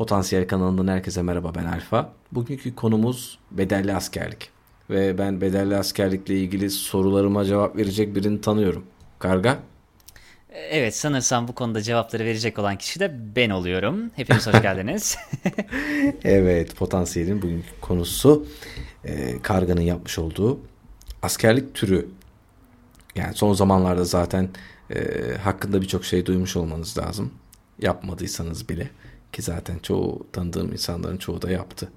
Potansiyel kanalından herkese merhaba ben Alfa. Bugünkü konumuz bedelli askerlik. Ve ben bedelli askerlikle ilgili sorularıma cevap verecek birini tanıyorum. Karga? Evet sanırsam bu konuda cevapları verecek olan kişi de ben oluyorum. Hepiniz hoş geldiniz. evet potansiyelin bugünkü konusu e, Karga'nın yapmış olduğu askerlik türü. Yani son zamanlarda zaten e, hakkında birçok şey duymuş olmanız lazım. Yapmadıysanız bile. Ki zaten çoğu tanıdığım insanların çoğu da yaptı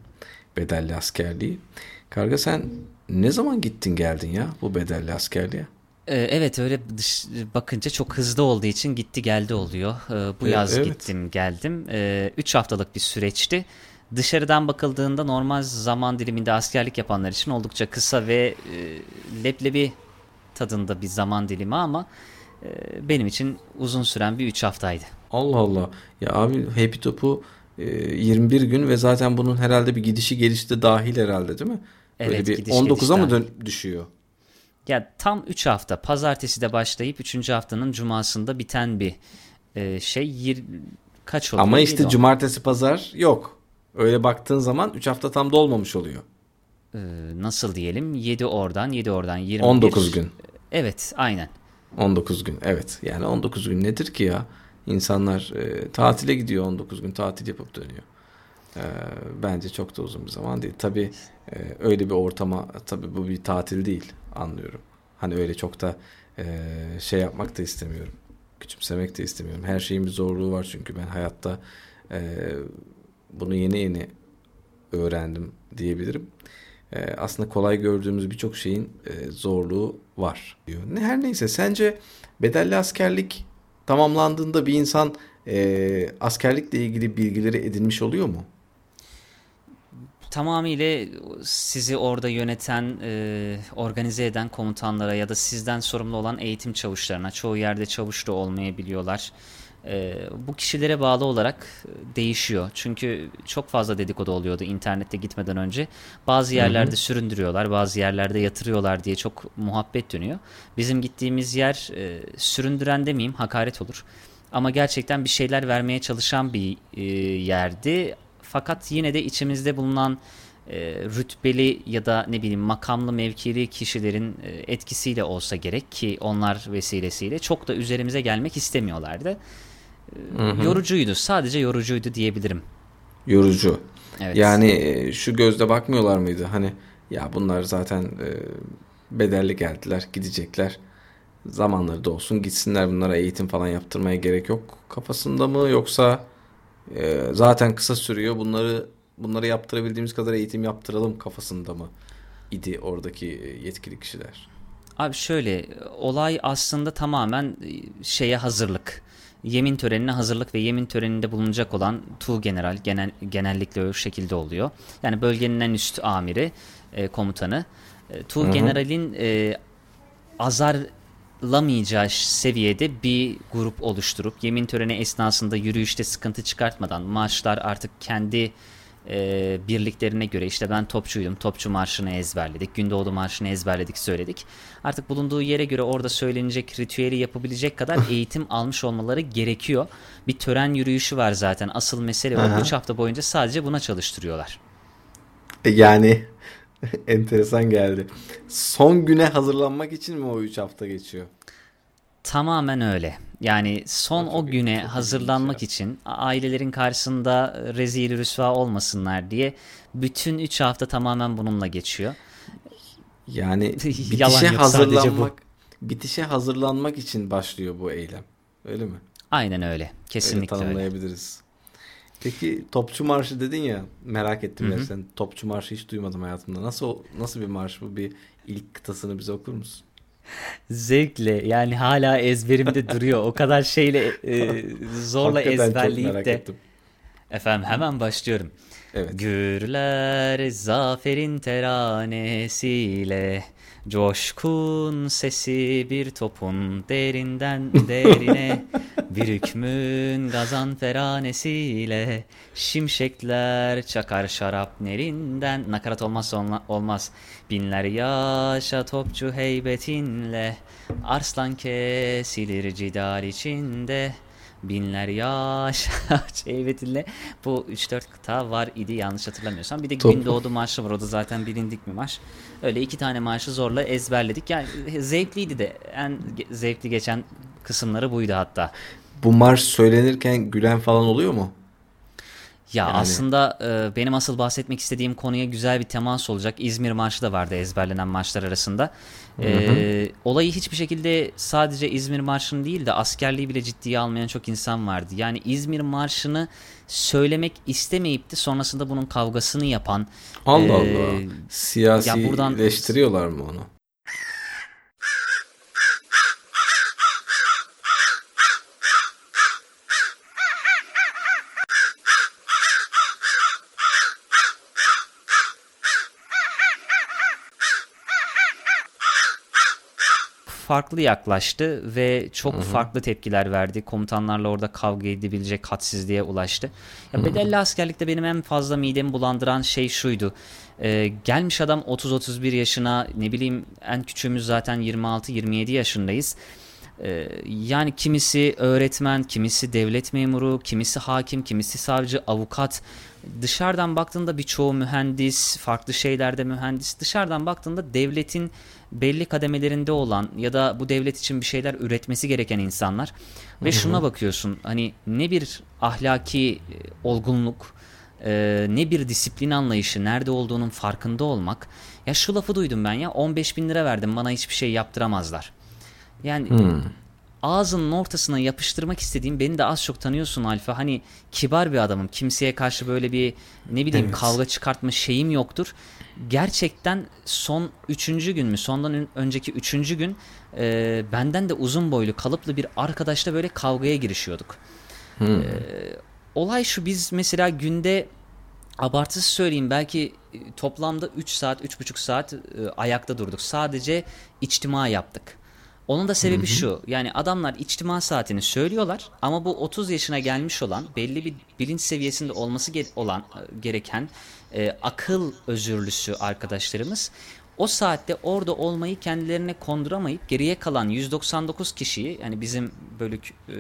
bedelli askerliği. Karga sen ne zaman gittin geldin ya bu bedelli askerliğe? Ee, evet öyle dış, bakınca çok hızlı olduğu için gitti geldi oluyor. Ee, bu yaz evet. gittim geldim. 3 haftalık bir süreçti. Dışarıdan bakıldığında normal zaman diliminde askerlik yapanlar için oldukça kısa ve e, leblebi tadında bir zaman dilimi ama e, benim için uzun süren bir 3 haftaydı. Allah Allah. Ya abi Happy Top'u e, 21 gün ve zaten bunun herhalde bir gidişi gelişi de dahil herhalde değil mi? Böyle evet, bir 19'a mı dön düşüyor? Ya tam 3 hafta. Pazartesi de başlayıp 3. haftanın cumasında biten bir e, şey. Yir, kaç oluyor? Ama işte cumartesi pazar yok. Öyle baktığın zaman 3 hafta tam dolmamış oluyor. Ee, nasıl diyelim? 7 oradan 7 oradan 21. 19 gün. Evet aynen. 19 gün evet. Yani 19 gün nedir ki ya? İnsanlar e, tatile gidiyor 19 gün tatil yapıp dönüyor. E, bence çok da uzun bir zaman değil. Tabii e, öyle bir ortama tabii bu bir tatil değil anlıyorum. Hani öyle çok da e, şey yapmak da istemiyorum. Küçümsemek de istemiyorum. Her şeyin bir zorluğu var çünkü ben hayatta e, bunu yeni yeni öğrendim diyebilirim. E, aslında kolay gördüğümüz birçok şeyin e, zorluğu var diyor. Her neyse sence bedelli askerlik tamamlandığında bir insan e, askerlikle ilgili bilgileri edinmiş oluyor mu? Tamamıyla sizi orada yöneten, e, organize eden komutanlara ya da sizden sorumlu olan eğitim çavuşlarına, çoğu yerde çavuş da olmayabiliyorlar. E, bu kişilere bağlı olarak değişiyor. Çünkü çok fazla dedikodu oluyordu internette gitmeden önce. Bazı yerlerde hı hı. süründürüyorlar, bazı yerlerde yatırıyorlar diye çok muhabbet dönüyor. Bizim gittiğimiz yer e, süründüren demeyeyim, hakaret olur. Ama gerçekten bir şeyler vermeye çalışan bir e, yerdi. Fakat yine de içimizde bulunan e, rütbeli ya da ne bileyim makamlı mevkili kişilerin e, etkisiyle olsa gerek ki onlar vesilesiyle çok da üzerimize gelmek istemiyorlardı. Hı hı. Yorucuydu. Sadece yorucuydu diyebilirim. Yorucu. Evet. Yani e, şu gözle bakmıyorlar mıydı? Hani ya bunlar zaten e, bedelli geldiler, gidecekler. Zamanları da olsun gitsinler bunlara eğitim falan yaptırmaya gerek yok kafasında mı yoksa e, zaten kısa sürüyor bunları bunları yaptırabildiğimiz kadar eğitim yaptıralım kafasında mı idi oradaki yetkili kişiler? Abi şöyle olay aslında tamamen şeye hazırlık yemin törenine hazırlık ve yemin töreninde bulunacak olan Tu General genel, genellikle o şekilde oluyor. Yani bölgenin en üst amiri, e, komutanı. E, tu General'in e, azarlamayacağı seviyede bir grup oluşturup yemin töreni esnasında yürüyüşte sıkıntı çıkartmadan marşlar artık kendi e, birliklerine göre işte ben topçuydum. Topçu marşını ezberledik. Gündoğdu marşını ezberledik söyledik. Artık bulunduğu yere göre orada söylenecek ritüeli yapabilecek kadar eğitim almış olmaları gerekiyor. Bir tören yürüyüşü var zaten. Asıl mesele o 3 hafta boyunca sadece buna çalıştırıyorlar. E, yani enteresan geldi. Son güne hazırlanmak için mi o 3 hafta geçiyor? Tamamen öyle. Yani son çok o güne çok hazırlanmak için ailelerin karşısında rezil rüsva olmasınlar diye bütün 3 hafta tamamen bununla geçiyor. Yani bitişe hazırlanmak bitişe hazırlanmak için başlıyor bu eylem. Öyle mi? Aynen öyle. Kesinlikle öyle. tanımlayabiliriz. Öyle. Peki Topçu Marşı dedin ya merak ettim ya sen Topçu Marşı hiç duymadım hayatımda. Nasıl nasıl bir marş bu? Bir ilk kıtasını bize okur musun? Zevkle yani hala ezberimde duruyor. O kadar şeyle e, zorla Hakikaten ezberleyip de. Ettim. Efendim hemen başlıyorum. Evet. Gürler zaferin teranesiyle Coşkun sesi bir topun derinden derine Bir hükmün gazan feranesiyle Şimşekler çakar şarap nerinden Nakarat olmazsa olmaz Binler yaşa topçu heybetinle Arslan kesilir cidar içinde Binler yaş Ceybetin'le bu 3-4 kıta var idi yanlış hatırlamıyorsam. Bir de Top. Gündoğdu marşı var o da zaten bilindik bir marş. Öyle iki tane marşı zorla ezberledik. Yani zevkliydi de en zevkli geçen kısımları buydu hatta. Bu marş söylenirken gülen falan oluyor mu? Ya Yani- aslında e, benim asıl bahsetmek istediğim konuya güzel bir temas olacak. İzmir Marşı da vardı ezberlenen marşlar arasında. E, olayı hiçbir şekilde sadece İzmir Marşı'nı değil de askerliği bile ciddiye almayan çok insan vardı. Yani İzmir Marşı'nı söylemek istemeyip de sonrasında bunun kavgasını yapan Allah e, Allah. ya buradan- Siyasileştiriyorlar mı onu? Farklı yaklaştı ve çok farklı tepkiler verdi. Komutanlarla orada kavga edebilecek hadsizliğe ulaştı. Ya bedelli askerlikte benim en fazla midemi bulandıran şey şuydu. Ee, gelmiş adam 30-31 yaşına ne bileyim en küçüğümüz zaten 26-27 yaşındayız. Ee, yani kimisi öğretmen, kimisi devlet memuru, kimisi hakim, kimisi savcı, avukat. Dışarıdan baktığında birçoğu mühendis, farklı şeylerde mühendis. Dışarıdan baktığında devletin belli kademelerinde olan ya da bu devlet için bir şeyler üretmesi gereken insanlar. Ve şuna bakıyorsun hani ne bir ahlaki e, olgunluk, e, ne bir disiplin anlayışı, nerede olduğunun farkında olmak. Ya şu lafı duydum ben ya 15 bin lira verdim bana hiçbir şey yaptıramazlar. Yani ağzının ortasına yapıştırmak istediğim beni de az çok tanıyorsun Alfa. Hani kibar bir adamım. Kimseye karşı böyle bir ne bileyim Evet. kavga çıkartma şeyim yoktur. Gerçekten son üçüncü gün mü sondan ön- önceki üçüncü gün e, benden de uzun boylu kalıplı bir arkadaşla böyle kavgaya girişiyorduk. E, olay şu biz mesela günde abartısız söyleyeyim belki toplamda 3 saat 3,5 saat e, ayakta durduk. Sadece içtima yaptık. Onun da sebebi şu. Yani adamlar içtima saatini söylüyorlar ama bu 30 yaşına gelmiş olan belli bir bilinç seviyesinde olması ge- olan e, gereken e, akıl özürlüsü arkadaşlarımız o saatte orada olmayı kendilerine konduramayıp geriye kalan 199 kişiyi yani bizim bölük e,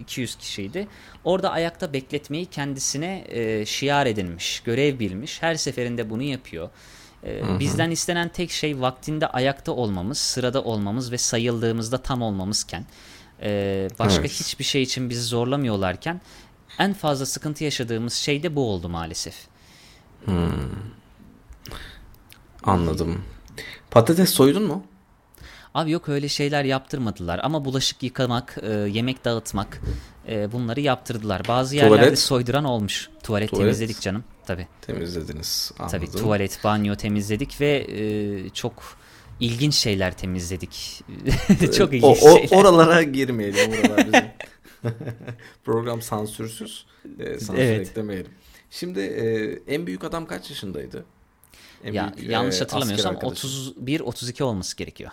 200 kişiydi. Orada ayakta bekletmeyi kendisine e, şiar edinmiş, görev bilmiş. Her seferinde bunu yapıyor. E, bizden istenen tek şey vaktinde ayakta olmamız, sırada olmamız ve sayıldığımızda tam olmamızken e, başka Evet. hiçbir şey için bizi zorlamıyorlarken en fazla sıkıntı yaşadığımız şey de bu oldu maalesef. Anladım. Patates soydun mu? Abi yok öyle şeyler yaptırmadılar ama bulaşık yıkamak, e, yemek dağıtmak e, bunları yaptırdılar. Bazı yerlerde Tuvalet? soyduran olmuş. Tuvalet, Tuvalet? temizledik canım. Tabii. Temizlediniz. Anladım. Tabii tuvalet, banyo temizledik ve e, çok ilginç şeyler temizledik. çok o, ilginç o- şeyler. oralara girmeyelim. Oralar bizim. Program sansürsüz. E, sansür Evet. eklemeyelim. Şimdi e, en büyük adam kaç yaşındaydı? En ya büyük, yanlış e, hatırlamıyorsam asker arkadaşın. 31 32 olması gerekiyor.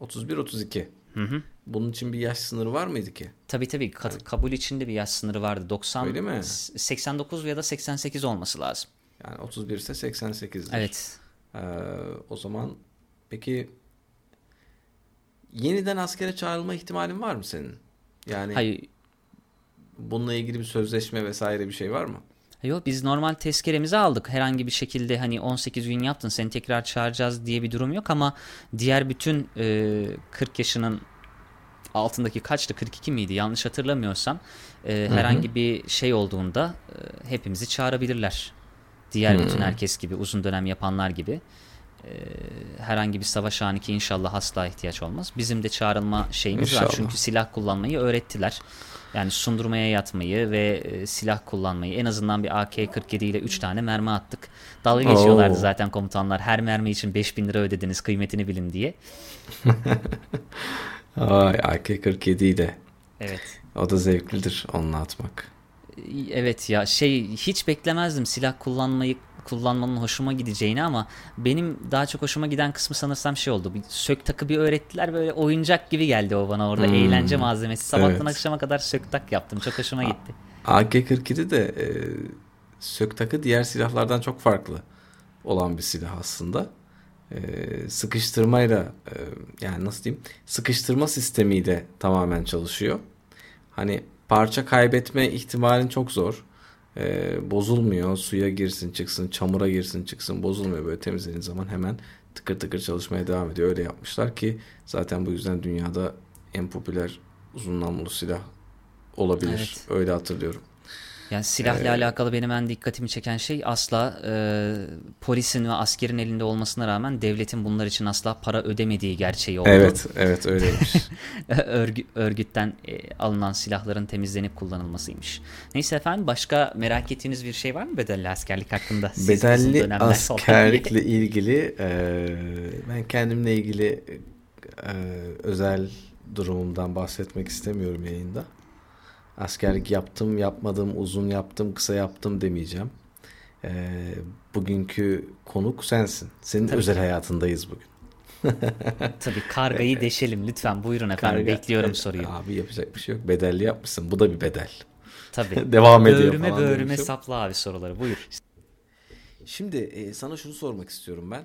31-32. Hı hı. Bunun için bir yaş sınırı var mıydı ki? Tabii tabii Ka- kabul içinde bir yaş sınırı vardı. 90 Öyle mi? 89 ya da 88 olması lazım. Yani 31 ise 88'dir. Evet. Ee, o zaman peki yeniden askere çağrılma ihtimalin var mı senin? Yani Hayır bununla ilgili bir sözleşme vesaire bir şey var mı? Yok biz normal tezkeremizi aldık. Herhangi bir şekilde hani 18 gün yaptın seni tekrar çağıracağız diye bir durum yok ama diğer bütün e, 40 yaşının altındaki kaçtı 42 miydi yanlış hatırlamıyorsam e, herhangi bir şey olduğunda e, hepimizi çağırabilirler. Diğer bütün herkes gibi uzun dönem yapanlar gibi. E, herhangi bir savaş anı ki inşallah asla ihtiyaç olmaz. Bizim de çağrılma şeyimiz var İnşallah. çünkü silah kullanmayı öğrettiler. Yani sundurmaya yatmayı ve e, silah kullanmayı en azından bir AK-47 ile 3 tane mermi attık. Dalga geçiyorlardı Oo. zaten komutanlar. Her mermi için 5000 lira ödediniz kıymetini bilin diye. Ay AK-47 ile. Evet. O da zevklidir onunla atmak. Evet ya şey hiç beklemezdim silah kullanmayı kullanmanın hoşuma gideceğini ama benim daha çok hoşuma giden kısmı sanırsam şey oldu. Bir sök takı bir öğrettiler böyle oyuncak gibi geldi o bana orada Hmm. eğlence malzemesi. Sabahtan Evet. akşama kadar sök tak yaptım. Çok hoşuma gitti. AK-47 de e, sök takı diğer silahlardan çok farklı olan bir silah aslında. E, sıkıştırmayla e, yani nasıl diyeyim sıkıştırma sistemiyle tamamen çalışıyor. Hani parça kaybetme ihtimalin çok zor. E, bozulmuyor. Suya girsin çıksın, çamura girsin çıksın bozulmuyor. Böyle temizlediğin zaman hemen tıkır tıkır çalışmaya devam ediyor. Öyle yapmışlar ki zaten bu yüzden dünyada en popüler uzun namlulu silah olabilir. Evet. Öyle hatırlıyorum. Yani silahla ee, alakalı benim en dikkatimi çeken şey asla e, polisin ve askerin elinde olmasına rağmen devletin bunlar için asla para ödemediği gerçeği oldu. Evet, evet öyleymiş. Örgü, örgütten e, alınan silahların temizlenip kullanılmasıymış. Neyse efendim başka merak ettiğiniz bir şey var mı bedelli askerlik hakkında? Siz bedelli askerlikle ilgili e, ben kendimle ilgili e, özel durumumdan bahsetmek istemiyorum yayında. Askerlik yaptım, yapmadım, uzun yaptım, kısa yaptım demeyeceğim. Ee, bugünkü konuk sensin. Senin Tabii özel ki. hayatındayız bugün. Tabii kargayı deşelim lütfen. Buyurun efendim. Karga, Bekliyorum soruyu. Abi yapacak bir şey yok. Bedelli yapmışsın. Bu da bir bedel. Tabii. Devam ediyor böğrüme. Böğrüme böğrüme sapla abi soruları. Buyur. Şimdi e, sana şunu sormak istiyorum ben.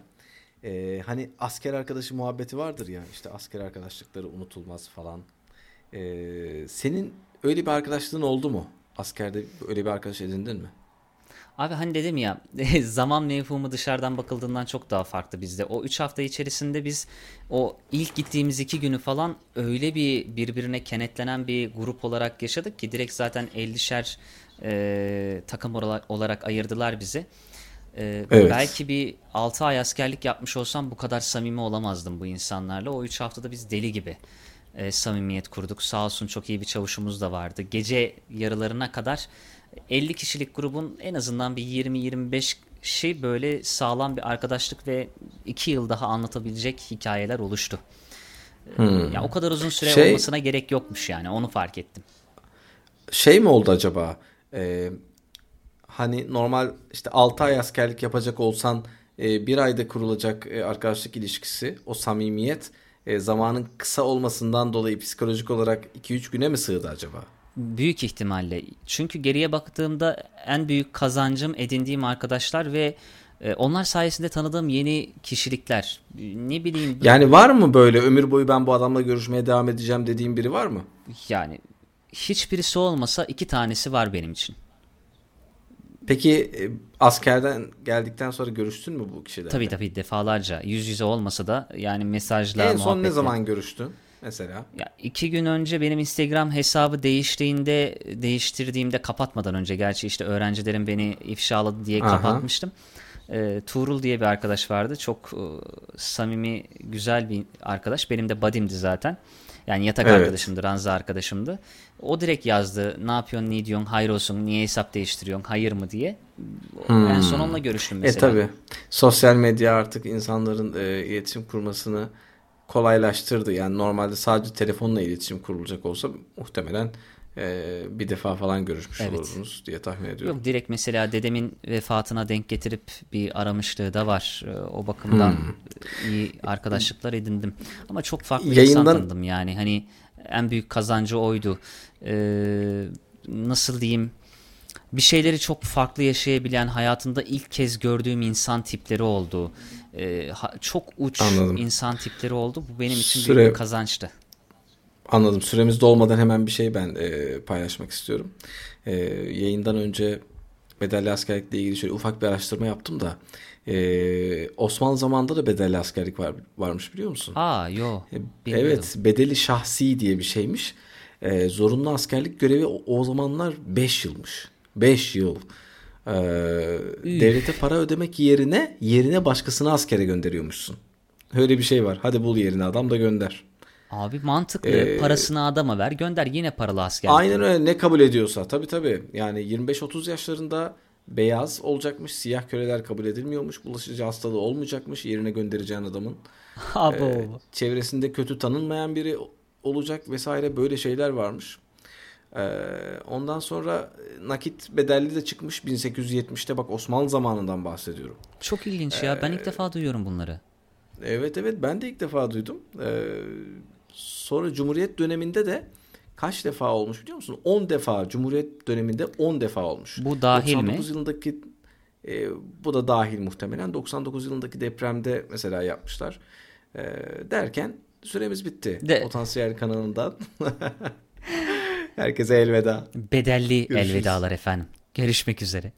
E, hani asker arkadaşı muhabbeti vardır ya. İşte asker arkadaşlıkları unutulmaz falan. E, senin Öyle bir arkadaşlığın oldu mu? Askerde öyle bir arkadaş edindin mi? Abi hani dedim ya zaman mevhumu dışarıdan bakıldığından çok daha farklı bizde. O 3 hafta içerisinde biz o ilk gittiğimiz 2 günü falan öyle bir birbirine kenetlenen bir grup olarak yaşadık ki direkt zaten 50'şer e, takım olarak ayırdılar bizi. E, evet. Belki bir 6 ay askerlik yapmış olsam bu kadar samimi olamazdım bu insanlarla. O 3 haftada biz deli gibi e, samimiyet kurduk. Sağ olsun çok iyi bir çavuşumuz da vardı. Gece yarılarına kadar 50 kişilik grubun en azından bir 20-25 şey böyle sağlam bir arkadaşlık ve 2 yıl daha anlatabilecek hikayeler oluştu. E, hmm. Ya o kadar uzun süre şey, olmasına gerek yokmuş yani onu fark ettim. Şey mi oldu acaba? Ee, hani normal işte 6 ay askerlik yapacak olsan e, bir ayda kurulacak e, arkadaşlık ilişkisi, o samimiyet e, zamanın kısa olmasından dolayı psikolojik olarak 2-3 güne mi sığdı acaba? Büyük ihtimalle. Çünkü geriye baktığımda en büyük kazancım edindiğim arkadaşlar ve e, onlar sayesinde tanıdığım yeni kişilikler. Ne bileyim. Yani var mı böyle ömür boyu ben bu adamla görüşmeye devam edeceğim dediğim biri var mı? Yani hiçbirisi olmasa iki tanesi var benim için. Peki e, askerden geldikten sonra görüştün mü bu kişilerle? Tabii tabii defalarca. Yüz yüze olmasa da yani mesajla En son muhabbetle. ne zaman görüştün mesela? Ya iki gün önce benim Instagram hesabı değiştiğinde değiştirdiğimde kapatmadan önce gerçi işte öğrencilerim beni ifşaladı diye Aha. kapatmıştım. E, Tuğrul diye bir arkadaş vardı. Çok e, samimi, güzel bir arkadaş. Benim de budimdi zaten. Yani yatak evet. arkadaşımdı, ranza arkadaşımdı. O direkt yazdı. Ne yapıyorsun, ne diyorsun, hayır olsun, niye hesap değiştiriyorsun, hayır mı diye. Hmm. En son onunla görüştüm e, mesela. E tabi. Sosyal medya artık insanların e, iletişim kurmasını kolaylaştırdı. Yani normalde sadece telefonla iletişim kurulacak olsa muhtemelen e, bir defa falan görüşmüş evet. olurdunuz diye tahmin ediyorum. Yok direkt mesela dedemin vefatına denk getirip bir aramışlığı da var. E, o bakımdan hmm. iyi arkadaşlıklar edindim. Ama çok farklı Yayından... insan tanıdım yani. Hani en büyük kazancı oydu. Ee, nasıl diyeyim? Bir şeyleri çok farklı yaşayabilen, hayatında ilk kez gördüğüm insan tipleri oldu. Ee, çok uç Anladım. insan tipleri oldu. Bu benim için Süre... büyük bir kazançtı. Anladım. Süremiz dolmadan hemen bir şey ben e, paylaşmak istiyorum. E, yayından önce bedelli askerlikle ilgili şöyle ufak bir araştırma yaptım da e, Osmanlı zamanında da bedelli askerlik var, varmış biliyor musun? Aa yok. E, evet bedeli şahsi diye bir şeymiş. E, zorunlu askerlik görevi o, o zamanlar 5 yılmış. 5 yıl. E, devlete para ödemek yerine yerine başkasını askere gönderiyormuşsun. Öyle bir şey var. Hadi bul yerine adam da gönder. Abi mantıklı. Ee, Parasını adama ver gönder yine paralı asker. Aynen öyle ne kabul ediyorsa. Tabii tabii. Yani 25-30 yaşlarında beyaz olacakmış. Siyah köleler kabul edilmiyormuş. Bulaşıcı hastalığı olmayacakmış yerine göndereceğin adamın. Abo. Ee, çevresinde kötü tanınmayan biri olacak vesaire böyle şeyler varmış. Ee, ondan sonra nakit bedelli de çıkmış 1870'te bak Osmanlı zamanından bahsediyorum. Çok ilginç ya. Ben ilk ee, defa duyuyorum bunları. Evet evet ben de ilk defa duydum. Ee, Sonra Cumhuriyet döneminde de kaç defa olmuş biliyor musun? 10 defa Cumhuriyet döneminde 10 defa olmuş. Bu dahil 99 mi? yılındaki e, bu da dahil muhtemelen. 99 yılındaki depremde mesela yapmışlar. E, derken süremiz bitti. De. Potansiyel kanalından. Herkese elveda. Bedelli Görüşürüz. elvedalar efendim. Görüşmek üzere.